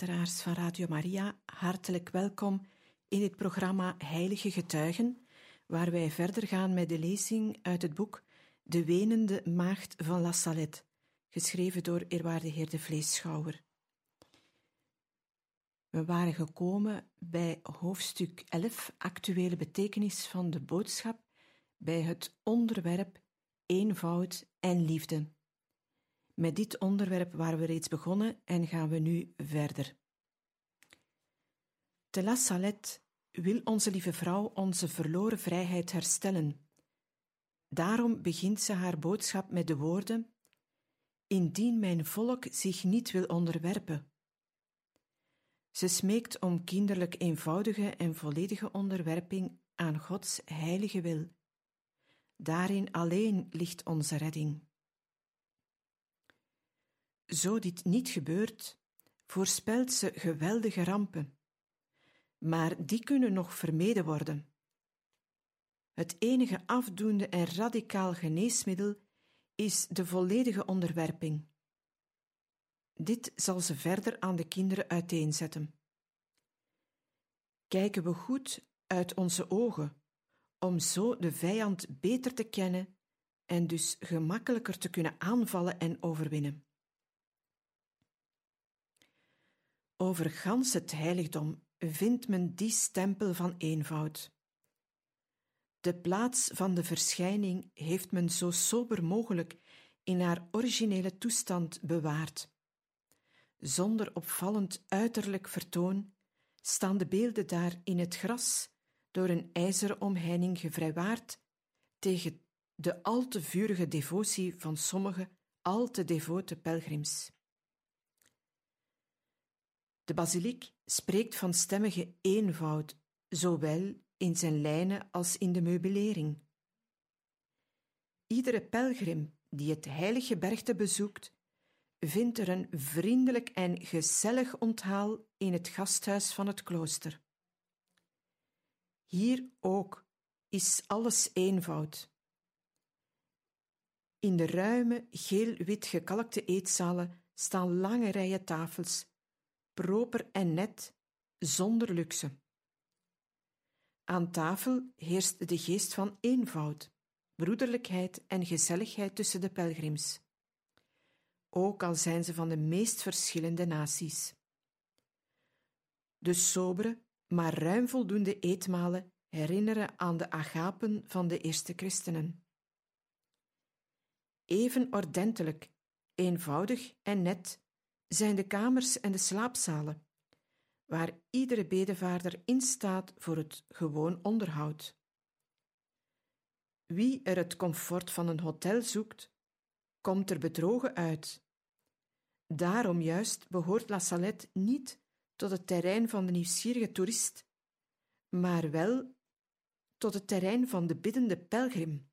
Luisteraars van Radio Maria, hartelijk welkom in dit programma Heilige Getuigen, waar wij verder gaan met de lezing uit het boek De Wenende Maagd van La geschreven door eerwaarde heer de Vleeschouwer. We waren gekomen bij hoofdstuk 11, actuele betekenis van de boodschap, bij het onderwerp eenvoud en liefde. Met dit onderwerp waren we reeds begonnen en gaan we nu verder. De La Salette wil onze lieve vrouw onze verloren vrijheid herstellen. Daarom begint ze haar boodschap met de woorden: Indien mijn volk zich niet wil onderwerpen. Ze smeekt om kinderlijk eenvoudige en volledige onderwerping aan Gods heilige wil. Daarin alleen ligt onze redding. Zo dit niet gebeurt, voorspelt ze geweldige rampen. Maar die kunnen nog vermeden worden. Het enige afdoende en radicaal geneesmiddel is de volledige onderwerping. Dit zal ze verder aan de kinderen uiteenzetten. Kijken we goed uit onze ogen, om zo de vijand beter te kennen en dus gemakkelijker te kunnen aanvallen en overwinnen. Over gans het heiligdom vindt men die stempel van eenvoud. De plaats van de verschijning heeft men zo sober mogelijk in haar originele toestand bewaard. Zonder opvallend uiterlijk vertoon staan de beelden daar in het gras, door een ijzeren omheining gevrijwaard, tegen de al te vurige devotie van sommige al te devote pelgrims. De basiliek spreekt van stemmige eenvoud, zowel in zijn lijnen als in de meubilering. Iedere pelgrim die het heilige bergte bezoekt, vindt er een vriendelijk en gezellig onthaal in het gasthuis van het klooster. Hier ook is alles eenvoud. In de ruime, geel-wit gekalkte eetzalen staan lange rijen tafels proper en net, zonder luxe. Aan tafel heerst de geest van eenvoud, broederlijkheid en gezelligheid tussen de pelgrims, ook al zijn ze van de meest verschillende naties. De sobere, maar ruim voldoende eetmalen herinneren aan de agapen van de eerste christenen. Even ordentelijk, eenvoudig en net zijn de kamers en de slaapzalen, waar iedere bedevaarder instaat voor het gewoon onderhoud. Wie er het comfort van een hotel zoekt, komt er bedrogen uit. Daarom juist behoort La Salette niet tot het terrein van de nieuwsgierige toerist, maar wel tot het terrein van de biddende pelgrim.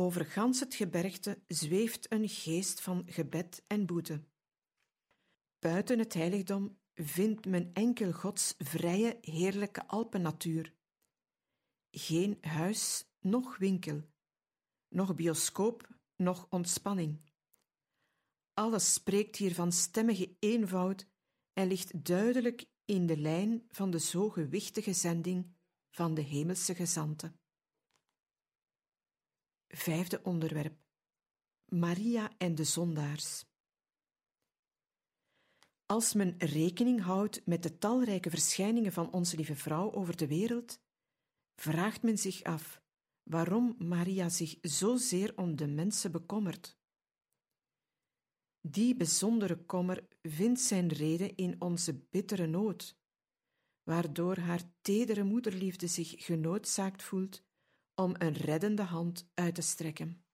Over gans het gebergte zweeft een geest van gebed en boete. Buiten het heiligdom vindt men enkel Gods vrije, heerlijke Alpennatuur. Geen huis, noch winkel, noch bioscoop, noch ontspanning. Alles spreekt hier van stemmige eenvoud en ligt duidelijk in de lijn van de zo gewichtige zending van de hemelse gezanten. Vijfde onderwerp: Maria en de zondaars. Als men rekening houdt met de talrijke verschijningen van onze lieve vrouw over de wereld, vraagt men zich af waarom Maria zich zozeer om de mensen bekommert. Die bijzondere kommer vindt zijn reden in onze bittere nood, waardoor haar tedere moederliefde zich genoodzaakt voelt om een reddende hand uit te strekken.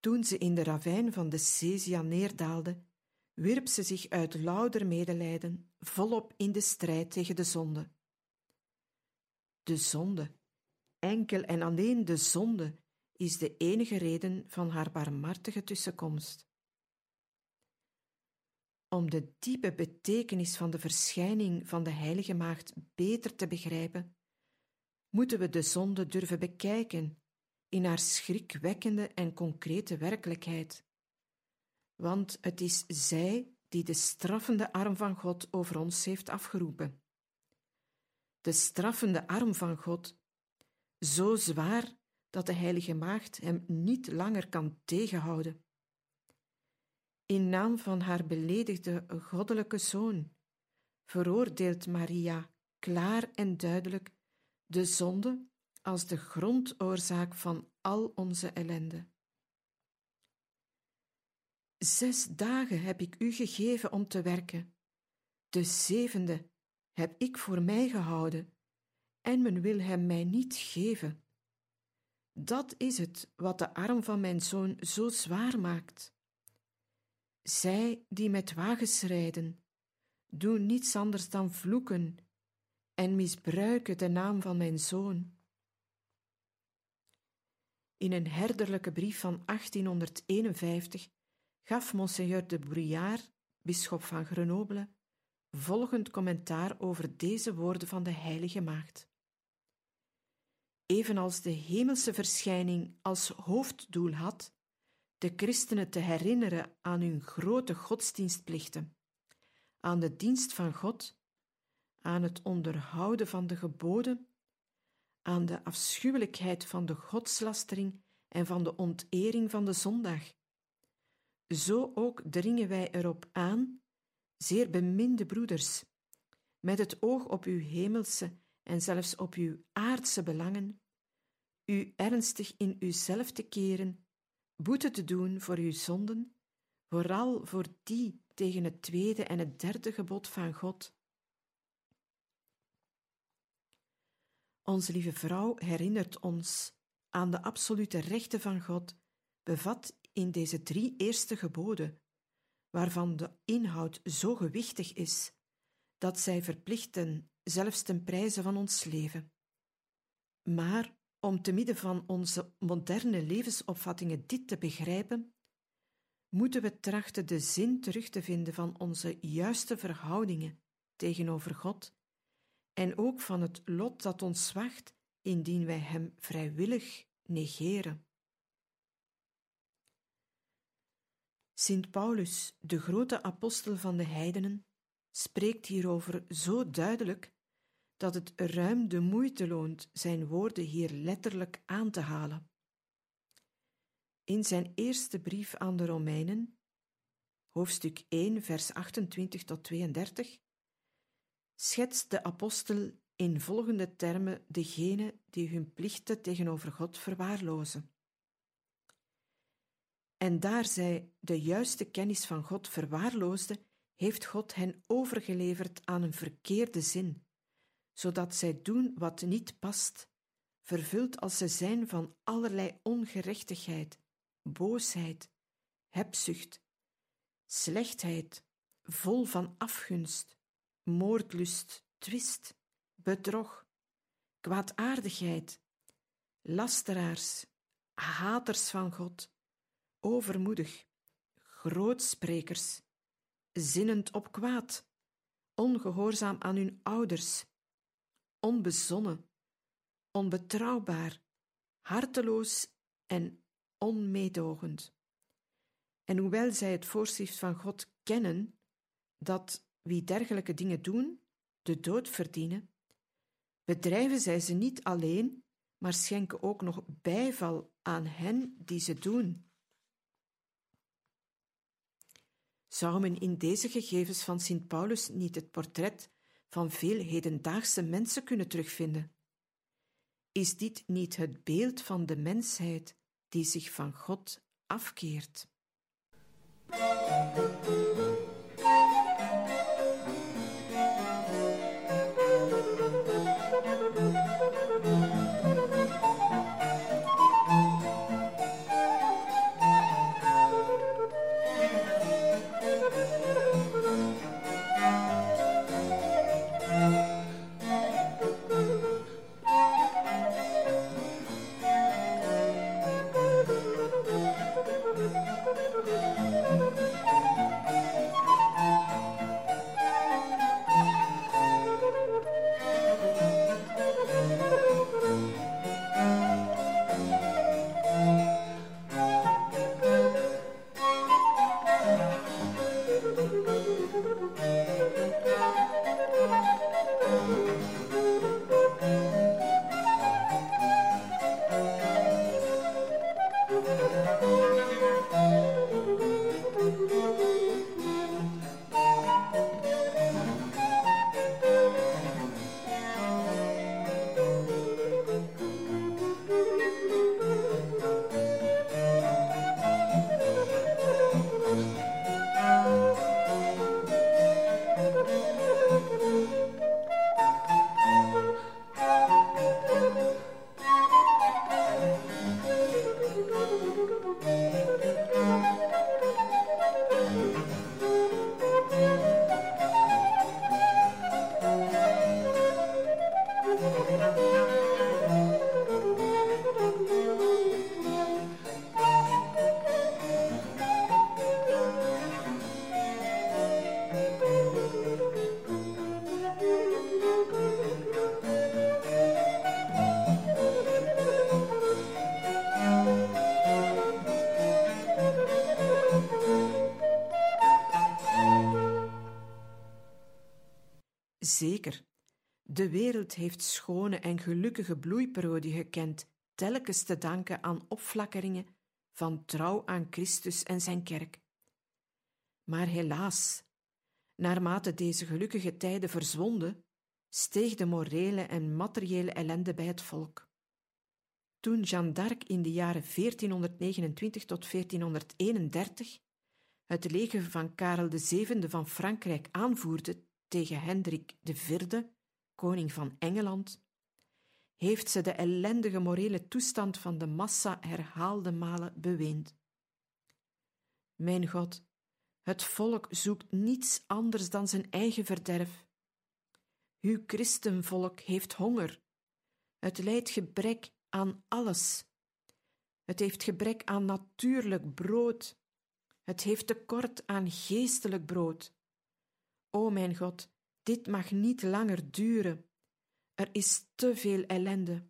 Toen ze in de ravijn van de Cesia neerdaalde, wierp ze zich uit louter medelijden volop in de strijd tegen de zonde. De zonde, enkel en alleen de zonde, is de enige reden van haar barmhartige tussenkomst. Om de diepe betekenis van de verschijning van de Heilige Maagd beter te begrijpen, moeten we de zonde durven bekijken in haar schrikwekkende en concrete werkelijkheid. Want het is zij die de straffende arm van God over ons heeft afgeroepen. De straffende arm van God, zo zwaar dat de Heilige Maagd hem niet langer kan tegenhouden. In naam van haar beledigde goddelijke zoon veroordeelt Maria klaar en duidelijk de zonde als de grondoorzaak van al onze ellende. Zes dagen heb ik u gegeven om te werken, de zevende heb ik voor mij gehouden, en men wil hem mij niet geven. Dat is het wat de arm van mijn zoon zo zwaar maakt. Zij die met wagens rijden, doen niets anders dan vloeken en misbruiken de naam van mijn zoon. In een herderlijke brief van 1851 gaf Monseigneur de Brouillard, bisschop van Grenoble, volgend commentaar over deze woorden van de Heilige Maagd. Evenals de hemelse verschijning als hoofddoel had de christenen te herinneren aan hun grote godsdienstplichten, aan de dienst van God, aan het onderhouden van de geboden, aan de afschuwelijkheid van de godslastering en van de ontering van de zondag. Zo ook dringen wij erop aan, zeer beminde broeders, met het oog op uw hemelse en zelfs op uw aardse belangen, u ernstig in uzelf te keren boete te doen voor uw zonden, vooral voor die tegen het tweede en het derde gebod van God. Onze lieve vrouw herinnert ons aan de absolute rechten van God, bevat in deze drie eerste geboden, waarvan de inhoud zo gewichtig is dat zij verplichten zelfs ten prijze van ons leven. Maar om te midden van onze moderne levensopvattingen dit te begrijpen, moeten we trachten de zin terug te vinden van onze juiste verhoudingen tegenover God en ook van het lot dat ons wacht indien wij Hem vrijwillig negeren. Sint Paulus, de grote apostel van de heidenen, spreekt hierover zo duidelijk dat het ruim de moeite loont zijn woorden hier letterlijk aan te halen. In zijn eerste brief aan de Romeinen, hoofdstuk 1, vers 28 tot 32, schetst de apostel in volgende termen degene die hun plichten tegenover God verwaarlozen. En daar zij de juiste kennis van God verwaarloosden, heeft God hen overgeleverd aan een verkeerde zin zodat zij doen wat niet past, vervuld als ze zijn van allerlei ongerechtigheid, boosheid, hebzucht, slechtheid, vol van afgunst, moordlust, twist, bedrog, kwaadaardigheid, lasteraars, haters van God, overmoedig, grootsprekers, zinnend op kwaad, ongehoorzaam aan hun ouders, onbezonnen, onbetrouwbaar, harteloos en onmeedogend. En hoewel zij het voorschrift van God kennen dat wie dergelijke dingen doen, de dood verdienen, bedrijven zij ze niet alleen, maar schenken ook nog bijval aan hen die ze doen. Zou men in deze gegevens van Sint Paulus niet het portret van veel hedendaagse mensen kunnen terugvinden. Is dit niet het beeld van de mensheid die zich van God afkeert? De wereld heeft schone en gelukkige bloeiperiode gekend, telkens te danken aan opflakkeringen van trouw aan Christus en zijn kerk. Maar helaas, naarmate deze gelukkige tijden verzwonden, steeg de morele en materiële ellende bij het volk. Toen Jeanne d'Arc in de jaren 1429 tot 1431 het leger van Karel VII van Frankrijk aanvoerde tegen Hendrik IV, koning van Engeland, heeft ze de ellendige morele toestand van de massa herhaalde malen beweend. Mijn God, het volk zoekt niets anders dan zijn eigen verderf. Uw christenvolk heeft honger. Het lijdt gebrek aan alles. Het heeft gebrek aan natuurlijk brood. Het heeft tekort aan geestelijk brood. O mijn God, dit mag niet langer duren. Er is te veel ellende.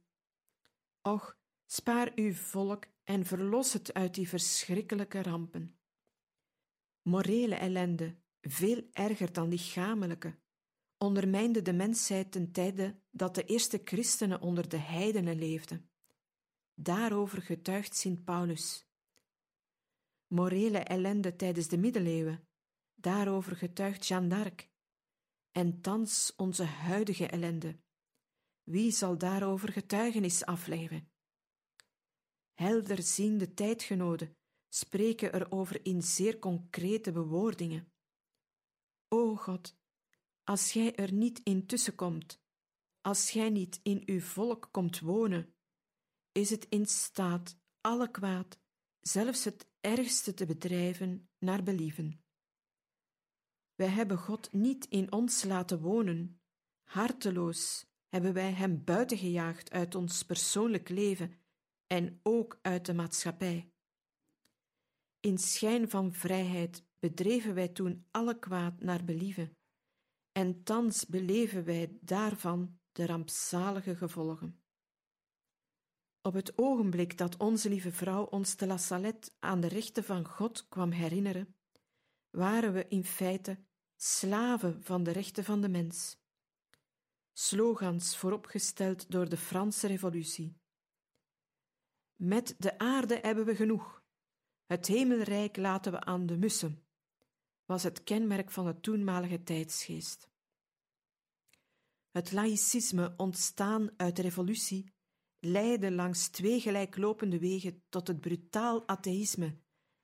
Och, spaar uw volk en verlos het uit die verschrikkelijke rampen. Morele ellende, veel erger dan lichamelijke, ondermijnde de mensheid ten tijde dat de eerste christenen onder de heidenen leefden. Daarover getuigt Sint Paulus. Morele ellende tijdens de middeleeuwen, daarover getuigt Jeanne d'Arc. En thans onze huidige ellende. Wie zal daarover getuigenis afleggen? Helderziende tijdgenoten spreken erover in zeer concrete bewoordingen. O God, als Gij er niet intussen komt, als Gij niet in uw volk komt wonen, is het in staat alle kwaad, zelfs het ergste te bedrijven naar believen. Wij hebben God niet in ons laten wonen, harteloos hebben wij Hem buitengejaagd uit ons persoonlijk leven en ook uit de maatschappij. In schijn van vrijheid bedreven wij toen alle kwaad naar believen, en thans beleven wij daarvan de rampzalige gevolgen. Op het ogenblik dat onze lieve vrouw ons te La Salette aan de rechten van God kwam herinneren, waren we in feite slaven van de rechten van de mens. Slogans vooropgesteld door de Franse Revolutie. Met de aarde hebben we genoeg. Het hemelrijk laten we aan de mussen, was het kenmerk van de toenmalige tijdsgeest. Het laïcisme, ontstaan uit de revolutie, leidde langs twee gelijklopende wegen tot het brutaal atheïsme,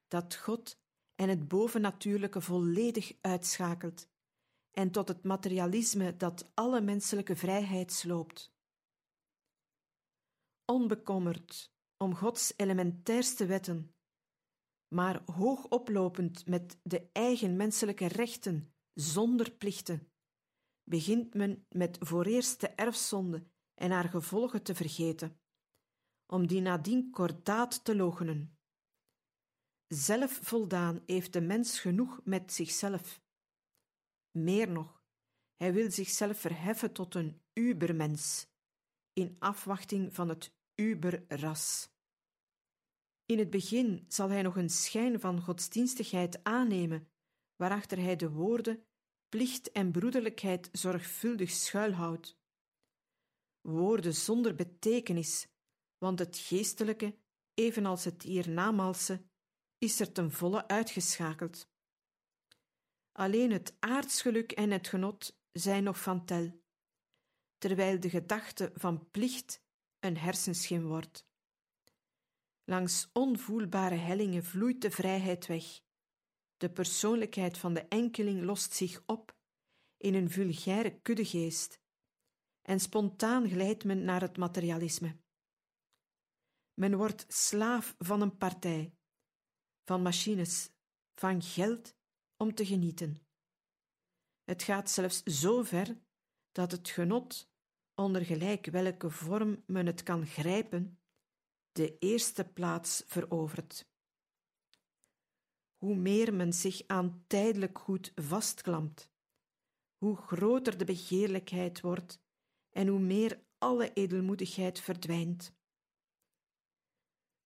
dat God en het bovennatuurlijke volledig uitschakelt, en tot het materialisme dat alle menselijke vrijheid sloopt. Onbekommerd om Gods elementairste wetten, maar hoog oplopend met de eigen menselijke rechten zonder plichten, begint men met vooreerst de erfzonde en haar gevolgen te vergeten, om die nadien kordaat te logenen. Zelf voldaan heeft de mens genoeg met zichzelf. Meer nog, hij wil zichzelf verheffen tot een ubermens, in afwachting van het uberras. In het begin zal hij nog een schijn van godsdienstigheid aannemen, waarachter hij de woorden plicht en broederlijkheid zorgvuldig schuilhoudt woorden zonder betekenis, want het geestelijke, evenals het hiernamaals, is er ten volle uitgeschakeld. Alleen het aardsgeluk en het genot zijn nog van tel, terwijl de gedachte van plicht een hersenschim wordt. Langs onvoelbare hellingen vloeit de vrijheid weg. De persoonlijkheid van de enkeling lost zich op in een vulgaire kuddegeest, en spontaan glijdt men naar het materialisme. Men wordt slaaf van een partij, van machines, van geld om te genieten. Het gaat zelfs zo ver dat het genot, onder gelijk welke vorm men het kan grijpen, de eerste plaats verovert. Hoe meer men zich aan tijdelijk goed vastklampt, hoe groter de begeerlijkheid wordt en hoe meer alle edelmoedigheid verdwijnt.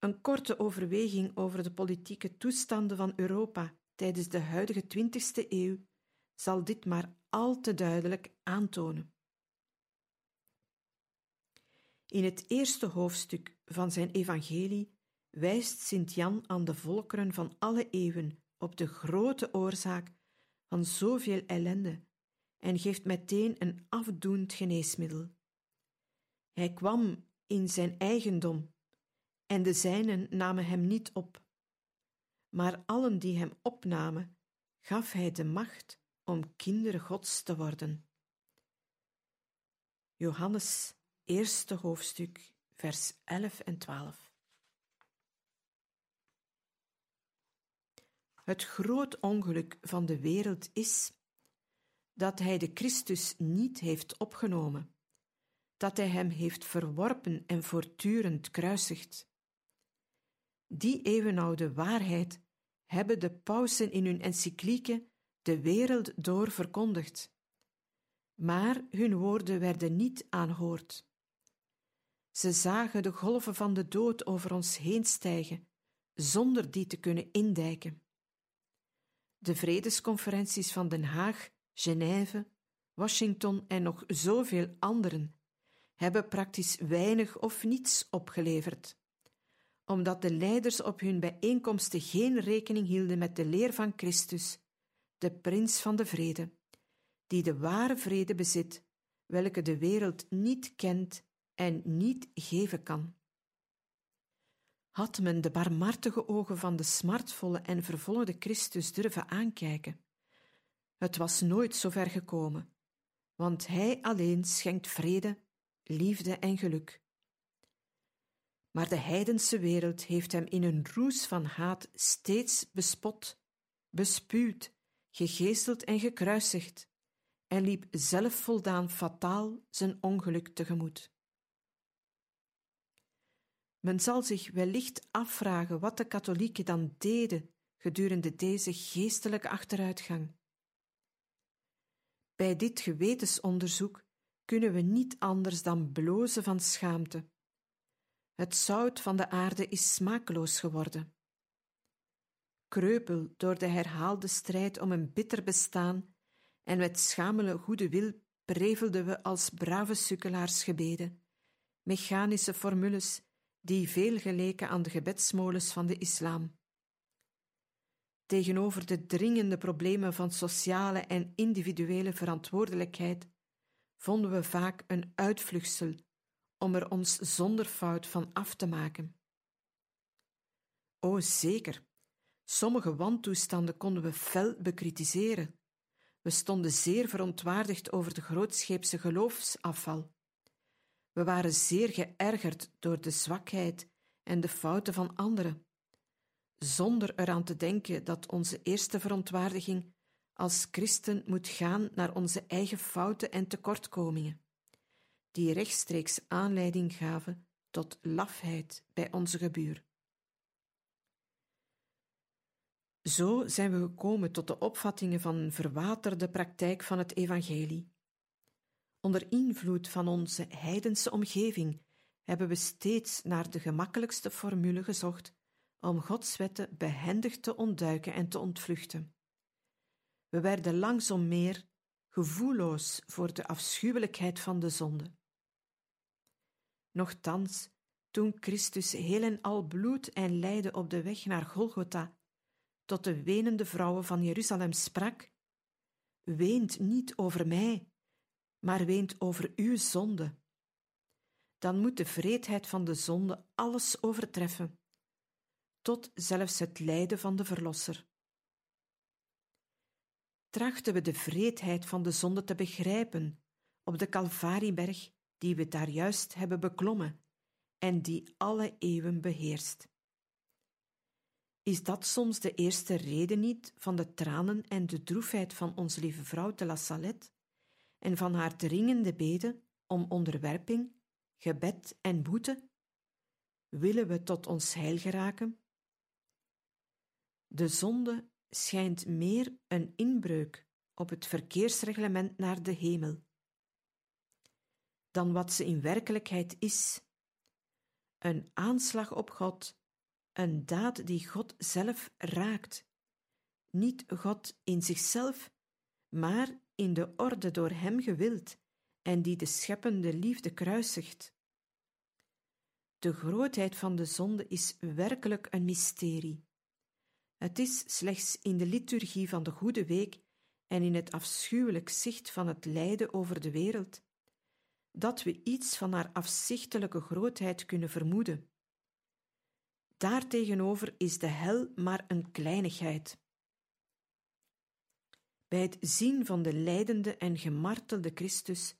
Een korte overweging over de politieke toestanden van Europa tijdens de huidige twintigste eeuw zal dit maar al te duidelijk aantonen. In het eerste hoofdstuk van zijn evangelie wijst Sint Jan aan de volkeren van alle eeuwen op de grote oorzaak van zoveel ellende en geeft meteen een afdoend geneesmiddel. Hij kwam in zijn eigendom en de zijnen namen hem niet op. Maar allen die hem opnamen, gaf hij de macht om kinderen Gods te worden. Johannes, eerste hoofdstuk, vers 11 en 12. Het groot ongeluk van de wereld is dat hij de Christus niet heeft opgenomen, dat hij hem heeft verworpen en voortdurend kruisigt. Die eeuwenoude waarheid hebben de pausen in hun encyclieken de wereld door verkondigd. Maar hun woorden werden niet aanhoord. Ze zagen de golven van de dood over ons heen stijgen, zonder die te kunnen indijken. De vredesconferenties van Den Haag, Genève, Washington en nog zoveel anderen hebben praktisch weinig of niets opgeleverd omdat de leiders op hun bijeenkomsten geen rekening hielden met de leer van Christus, de prins van de vrede, die de ware vrede bezit, welke de wereld niet kent en niet geven kan. Had men de barmhartige ogen van de smartvolle en vervolgde Christus durven aankijken, het was nooit zo ver gekomen, want Hij alleen schenkt vrede, liefde en geluk maar de heidense wereld heeft hem in een roes van haat steeds bespot, bespuwd, gegeesteld en gekruisigd, en liep zelf voldaan fataal zijn ongeluk tegemoet. Men zal zich wellicht afvragen wat de katholieken dan deden gedurende deze geestelijke achteruitgang. Bij dit gewetensonderzoek kunnen we niet anders dan blozen van schaamte het zout van de aarde is smakeloos geworden. Kreupel door de herhaalde strijd om een bitter bestaan en met schamele goede wil prevelden we als brave sukkelaars gebeden, mechanische formules die veel geleken aan de gebedsmolens van de islam. Tegenover de dringende problemen van sociale en individuele verantwoordelijkheid vonden we vaak een uitvluchtsel om er ons zonder fout van af te maken. O zeker, sommige wantoestanden konden we fel bekritiseren. We stonden zeer verontwaardigd over de grootscheepse geloofsafval. We waren zeer geërgerd door de zwakheid en de fouten van anderen, zonder eraan te denken dat onze eerste verontwaardiging als christen moet gaan naar onze eigen fouten en tekortkomingen die rechtstreeks aanleiding gaven tot lafheid bij onze gebuur. Zo zijn we gekomen tot de opvattingen van een verwaterde praktijk van het evangelie. Onder invloed van onze heidense omgeving hebben we steeds naar de gemakkelijkste formule gezocht om Gods wetten behendig te ontduiken en te ontvluchten. We werden langzaam meer gevoelloos voor de afschuwelijkheid van de zonde. Nochtans, toen Christus heel en al bloed en lijden op de weg naar Golgotha, tot de wenende vrouwen van Jeruzalem sprak: Weent niet over mij, maar weent over uw zonde. Dan moet de vreedheid van de zonde alles overtreffen, tot zelfs het lijden van de Verlosser. Trachten we de vreedheid van de zonde te begrijpen op de Calvarieberg die we daar juist hebben beklommen en die alle eeuwen beheerst. Is dat soms de eerste reden niet van de tranen en de droefheid van onze lieve vrouw de La Salette en van haar dringende beden om onderwerping, gebed en boete? Willen we tot ons heil geraken? De zonde schijnt meer een inbreuk op het verkeersreglement naar de hemel dan wat ze in werkelijkheid is. Een aanslag op God, een daad die God zelf raakt. Niet God in zichzelf, maar in de orde door Hem gewild en die de scheppende liefde kruisigt. De grootheid van de zonde is werkelijk een mysterie. Het is slechts in de liturgie van de Goede Week en in het afschuwelijk zicht van het lijden over de wereld dat we iets van haar afzichtelijke grootheid kunnen vermoeden. Daartegenover is de hel maar een kleinigheid. Bij het zien van de lijdende en gemartelde Christus,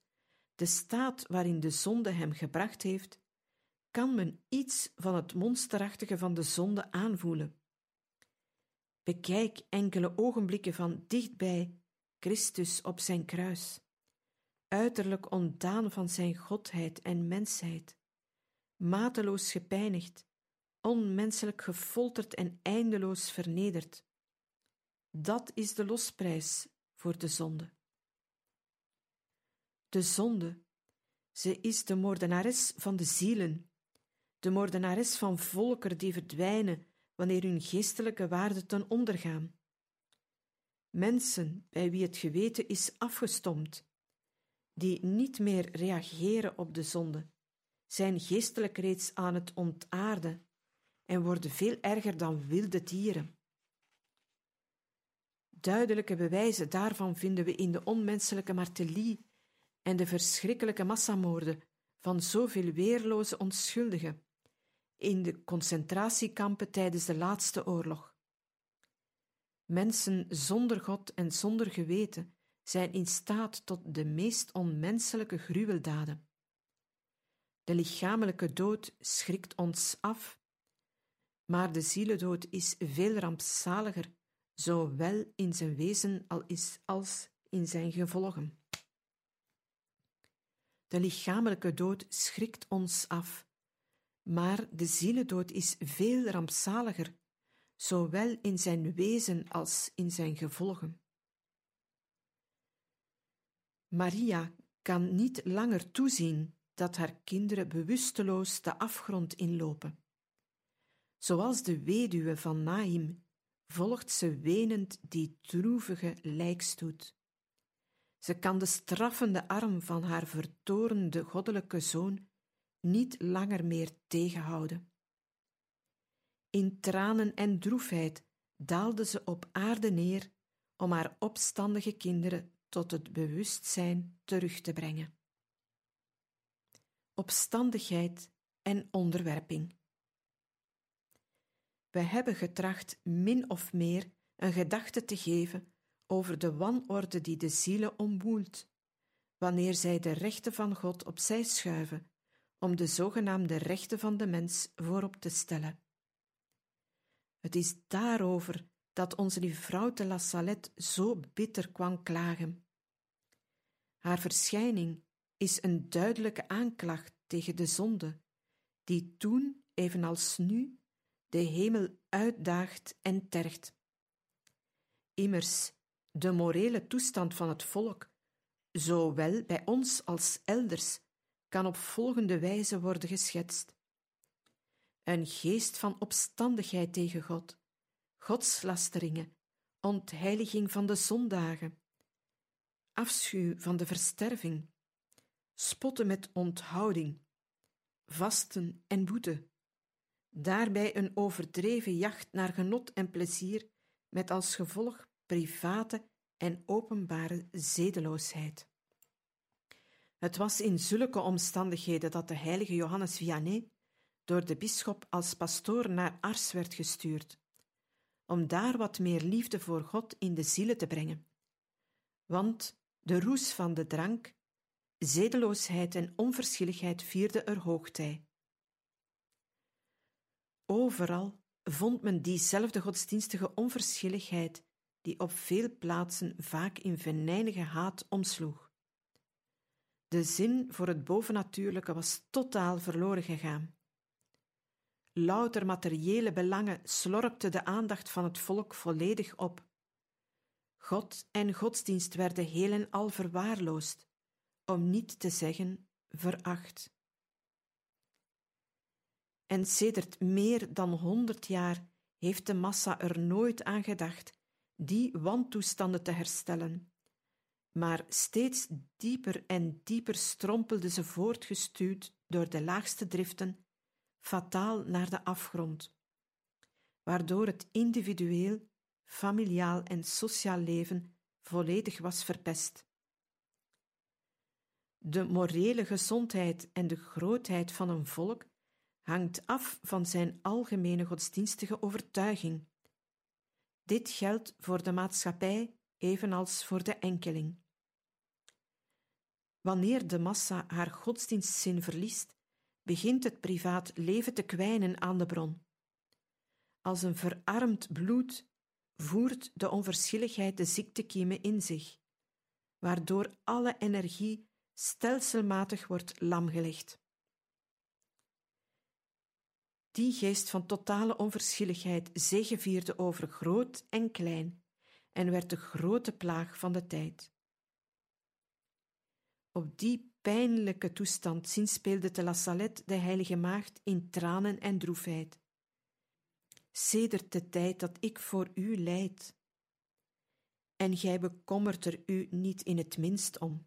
de staat waarin de zonde hem gebracht heeft, kan men iets van het monsterachtige van de zonde aanvoelen. Bekijk enkele ogenblikken van dichtbij Christus op zijn kruis, uiterlijk ontdaan van zijn godheid en mensheid, mateloos gepijnigd, onmenselijk gefolterd en eindeloos vernederd. Dat is de losprijs voor de zonde. De zonde, ze is de moordenares van de zielen, de moordenares van volkeren die verdwijnen wanneer hun geestelijke waarden ten onder gaan. Mensen bij wie het geweten is afgestompt, die niet meer reageren op de zonde, zijn geestelijk reeds aan het ontaarden en worden veel erger dan wilde dieren. Duidelijke bewijzen daarvan vinden we in de onmenselijke martelie en de verschrikkelijke massamoorden van zoveel weerloze onschuldigen in de concentratiekampen tijdens de laatste oorlog. Mensen zonder God en zonder geweten zijn in staat tot de meest onmenselijke gruweldaden. De lichamelijke dood schrikt ons af, maar de zielendood is veel rampzaliger, zowel in zijn wezen als in zijn gevolgen. De lichamelijke dood schrikt ons af, maar de zielendood is veel rampzaliger, zowel in zijn wezen als in zijn gevolgen. Maria kan niet langer toezien dat haar kinderen bewusteloos de afgrond inlopen. Zoals de weduwe van Naim volgt ze wenend die droevige lijkstoet. Ze kan de straffende arm van haar vertorende goddelijke zoon niet langer meer tegenhouden. In tranen en droefheid daalde ze op aarde neer om haar opstandige kinderen tot het bewustzijn terug te brengen. Opstandigheid en onderwerping. We hebben getracht min of meer een gedachte te geven over de wanorde die de zielen omwoelt, wanneer zij de rechten van God opzij schuiven om de zogenaamde rechten van de mens voorop te stellen. Het is daarover dat onze lieve vrouw te La Salette zo bitter kwam klagen. Haar verschijning is een duidelijke aanklacht tegen de zonde, die toen, evenals nu, de hemel uitdaagt en tergt. Immers, de morele toestand van het volk, zowel bij ons als elders, kan op volgende wijze worden geschetst. Een geest van opstandigheid tegen God, godslasteringen, ontheiliging van de zondagen, afschuw van de versterving, spotten met onthouding, vasten en boete, daarbij een overdreven jacht naar genot en plezier, met als gevolg private en openbare zedeloosheid. Het was in zulke omstandigheden dat de heilige Johannes Vianney door de bisschop als pastoor naar Ars werd gestuurd, om daar wat meer liefde voor God in de zielen te brengen. Want de roes van de drank, zedeloosheid en onverschilligheid vierden er hoogtij. Overal vond men diezelfde godsdienstige onverschilligheid die op veel plaatsen vaak in venijnige haat omsloeg. De zin voor het bovennatuurlijke was totaal verloren gegaan. Louter materiële belangen slorpten de aandacht van het volk volledig op. God en godsdienst werden heel en al verwaarloosd, om niet te zeggen veracht. En sedert meer dan honderd jaar heeft de massa er nooit aan gedacht die wantoestanden te herstellen, maar steeds dieper en dieper strompelde ze voortgestuwd door de laagste driften, fataal naar de afgrond, waardoor het individueel, familiaal en sociaal leven volledig was verpest. De morele gezondheid en de grootheid van een volk hangt af van zijn algemene godsdienstige overtuiging. Dit geldt voor de maatschappij evenals voor de enkeling. Wanneer de massa haar godsdienstzin verliest, begint het privaat leven te kwijnen aan de bron. Als een verarmd bloed voert de onverschilligheid de ziektekiemen in zich, waardoor alle energie stelselmatig wordt lamgelegd. Die geest van totale onverschilligheid zegevierde over groot en klein en werd de grote plaag van de tijd. Op die pijnlijke toestand zinspeelde te La Salette de heilige maagd in tranen en droefheid. Sedert de tijd dat ik voor u lijd. En gij bekommert er u niet in het minst om.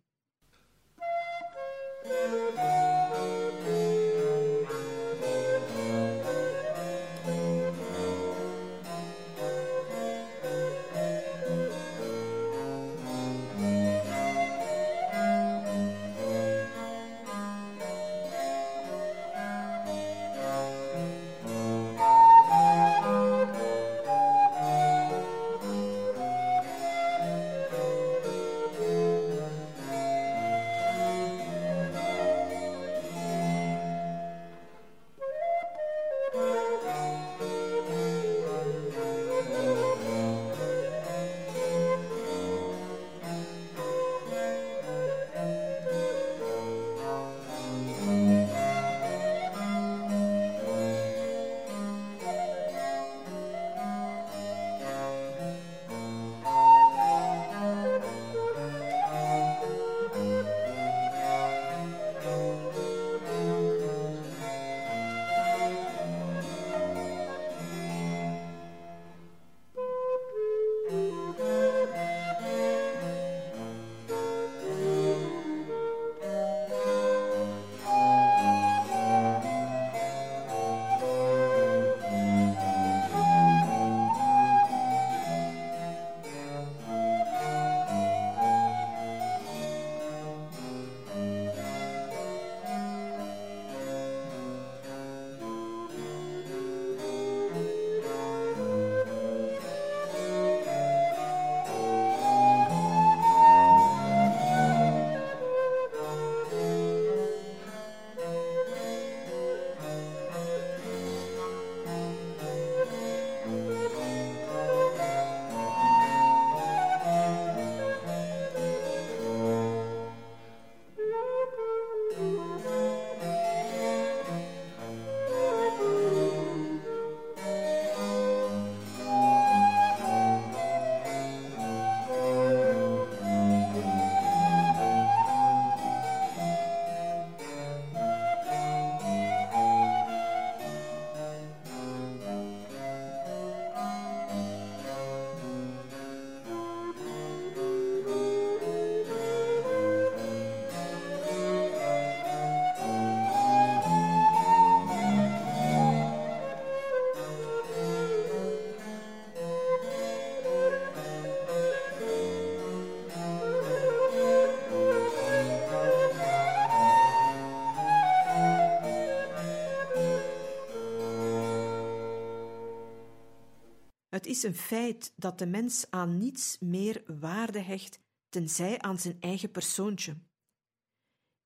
Is een feit dat de mens aan niets meer waarde hecht tenzij aan zijn eigen persoontje.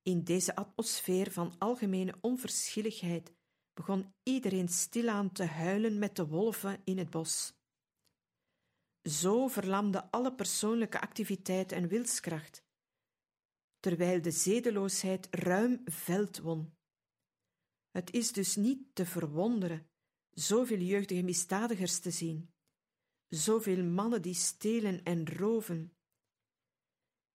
In deze atmosfeer van algemene onverschilligheid begon iedereen stilaan te huilen met de wolven in het bos. Zo verlamde alle persoonlijke activiteit en wilskracht, terwijl de zedeloosheid ruim veld won. Het is dus niet te verwonderen zoveel jeugdige misdadigers te zien zoveel mannen die stelen en roven,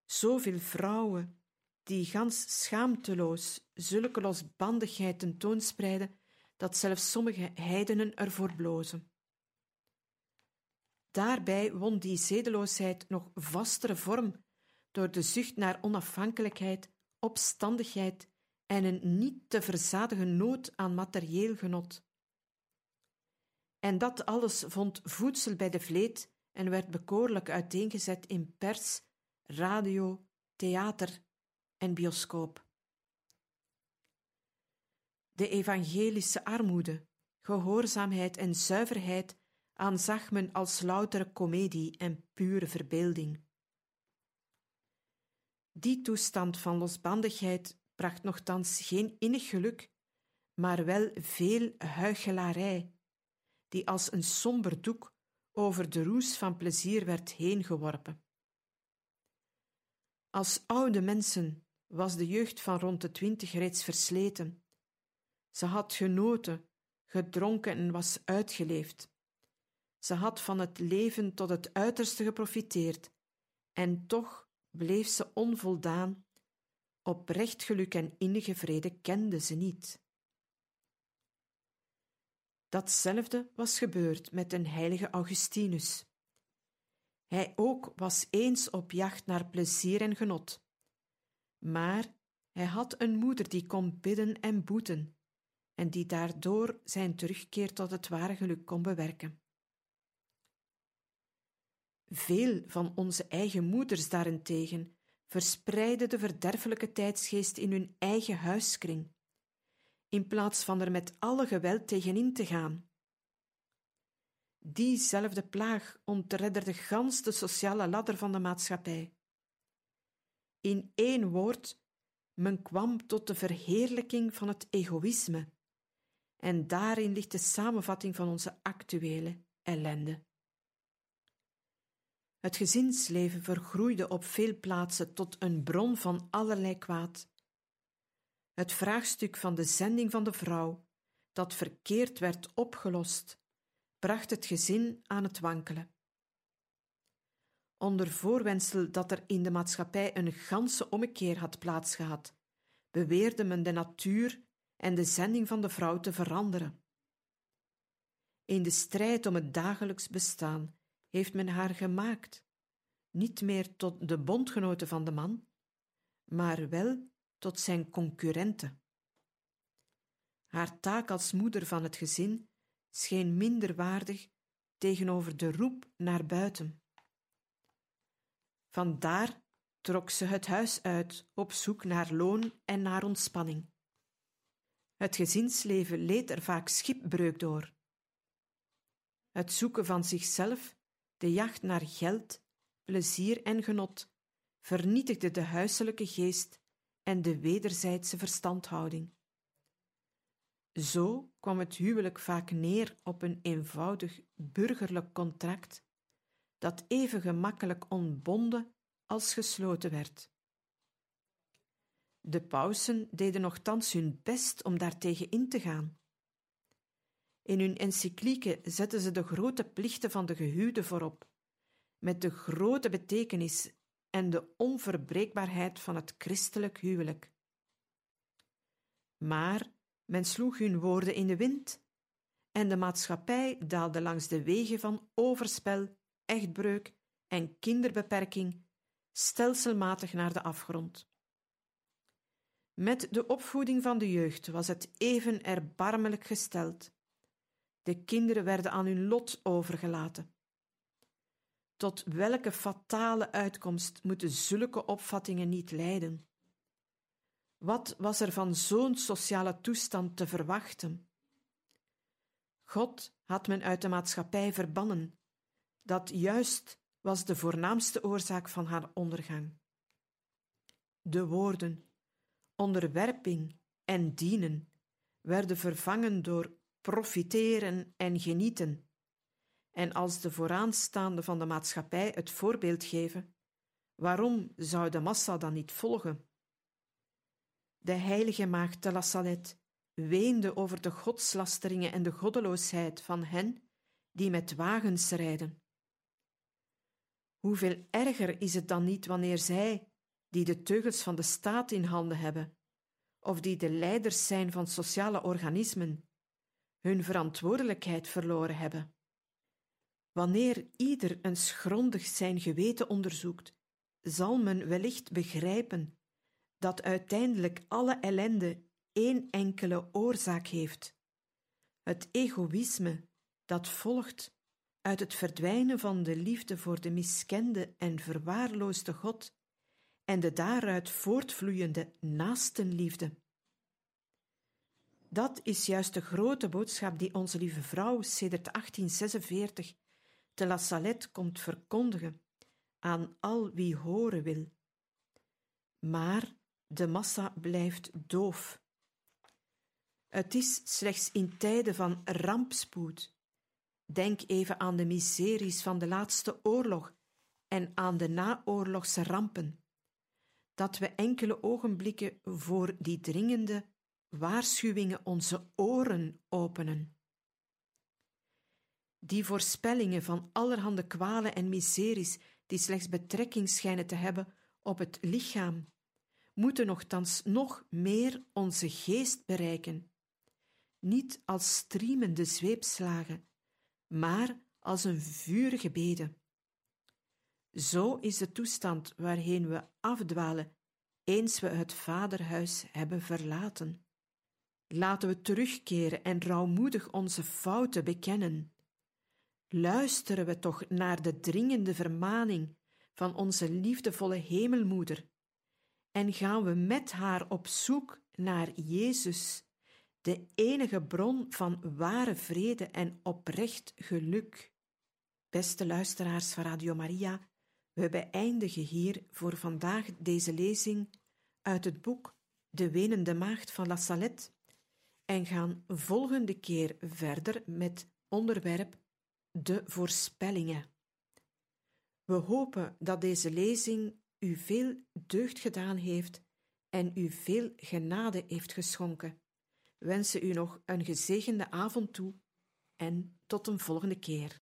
zoveel vrouwen die gans schaamteloos zulke losbandigheid tentoonspreiden dat zelfs sommige heidenen ervoor blozen. Daarbij won die zedeloosheid nog vastere vorm door de zucht naar onafhankelijkheid, opstandigheid en een niet te verzadigen nood aan materieel genot. En dat alles vond voedsel bij de vleet en werd bekoorlijk uiteengezet in pers, radio, theater en bioscoop. De evangelische armoede, gehoorzaamheid en zuiverheid aanzag men als loutere komedie en pure verbeelding. Die toestand van losbandigheid bracht nogthans geen innig geluk, maar wel veel huichelarij, die als een somber doek over de roes van plezier werd heengeworpen. Als oude mensen was de jeugd van rond de twintig reeds versleten. Ze had genoten, gedronken en was uitgeleefd. Ze had van het leven tot het uiterste geprofiteerd, en toch bleef ze onvoldaan. Oprecht geluk en innige vrede kende ze niet. Datzelfde was gebeurd met een heilige Augustinus. Hij ook was eens op jacht naar plezier en genot. Maar hij had een moeder die kon bidden en boeten, en die daardoor zijn terugkeer tot het ware geluk kon bewerken. Veel van onze eigen moeders daarentegen verspreiden de verderfelijke tijdsgeest in hun eigen huiskring, in plaats van er met alle geweld tegenin te gaan. Diezelfde plaag ontredderde gans de sociale ladder van de maatschappij. In één woord, men kwam tot de verheerlijking van het egoïsme, en daarin ligt de samenvatting van onze actuele ellende. Het gezinsleven vergroeide op veel plaatsen tot een bron van allerlei kwaad. Het vraagstuk van de zending van de vrouw, dat verkeerd werd opgelost, bracht het gezin aan het wankelen. Onder voorwendsel dat er in de maatschappij een ganse ommekeer had plaatsgehad, beweerde men de natuur en de zending van de vrouw te veranderen. In de strijd om het dagelijks bestaan heeft men haar gemaakt, niet meer tot de bondgenote van de man, maar wel tot zijn concurrente. Haar taak als moeder van het gezin scheen minder waardig tegenover de roep naar buiten. Vandaar trok ze het huis uit op zoek naar loon en naar ontspanning. Het gezinsleven leed er vaak schipbreuk door. Het zoeken van zichzelf, de jacht naar geld, plezier en genot vernietigde de huiselijke geest en de wederzijdse verstandhouding. Zo kwam het huwelijk vaak neer op een eenvoudig burgerlijk contract dat even gemakkelijk ontbonden als gesloten werd. De pausen deden nogthans hun best om daartegen in te gaan. In hun encyclieken zetten ze de grote plichten van de gehuwde voorop, met de grote betekenis en de onverbreekbaarheid van het christelijk huwelijk. Maar men sloeg hun woorden in de wind en de maatschappij daalde langs de wegen van overspel, echtbreuk en kinderbeperking stelselmatig naar de afgrond. Met de opvoeding van de jeugd was het even erbarmelijk gesteld. De kinderen werden aan hun lot overgelaten. Tot welke fatale uitkomst moeten zulke opvattingen niet leiden? Wat was er van zo'n sociale toestand te verwachten? God had men uit de maatschappij verbannen. Dat juist was de voornaamste oorzaak van haar ondergang. De woorden onderwerping en dienen werden vervangen door profiteren en genieten en als de vooraanstaande van de maatschappij het voorbeeld geven, waarom zou de massa dan niet volgen? De heilige maagd de La weende over de godslasteringen en de goddeloosheid van hen die met wagens rijden. Hoeveel erger is het dan niet wanneer zij, die de teugels van de staat in handen hebben, of die de leiders zijn van sociale organismen, hun verantwoordelijkheid verloren hebben? Wanneer ieder eens grondig zijn geweten onderzoekt, zal men wellicht begrijpen dat uiteindelijk alle ellende één enkele oorzaak heeft: het egoïsme dat volgt uit het verdwijnen van de liefde voor de miskende en verwaarloosde God en de daaruit voortvloeiende naastenliefde. Dat is juist de grote boodschap die onze lieve vrouw sedert 1846 te La Salette komt verkondigen aan al wie horen wil. Maar de massa blijft doof. Het is slechts in tijden van rampspoed. Denk even aan de miseries van de laatste oorlog en aan de naoorlogse rampen, dat we enkele ogenblikken voor die dringende waarschuwingen onze oren openen. Die voorspellingen van allerhande kwalen en miseries die slechts betrekking schijnen te hebben op het lichaam, moeten nogthans nog meer onze geest bereiken, niet als striemende zweepslagen, maar als een vurige bede. Zo is de toestand waarheen we afdwalen eens we het vaderhuis hebben verlaten. Laten we terugkeren en rouwmoedig onze fouten bekennen. Luisteren we toch naar de dringende vermaning van onze liefdevolle hemelmoeder en gaan we met haar op zoek naar Jezus, de enige bron van ware vrede en oprecht geluk. Beste luisteraars van Radio Maria, we beëindigen hier voor vandaag deze lezing uit het boek De Wenende Maagd van La Salette en gaan volgende keer verder met onderwerp De voorspellingen. We hopen dat deze lezing u veel deugd gedaan heeft en u veel genade heeft geschonken. Wensen u nog een gezegende avond toe en tot een volgende keer.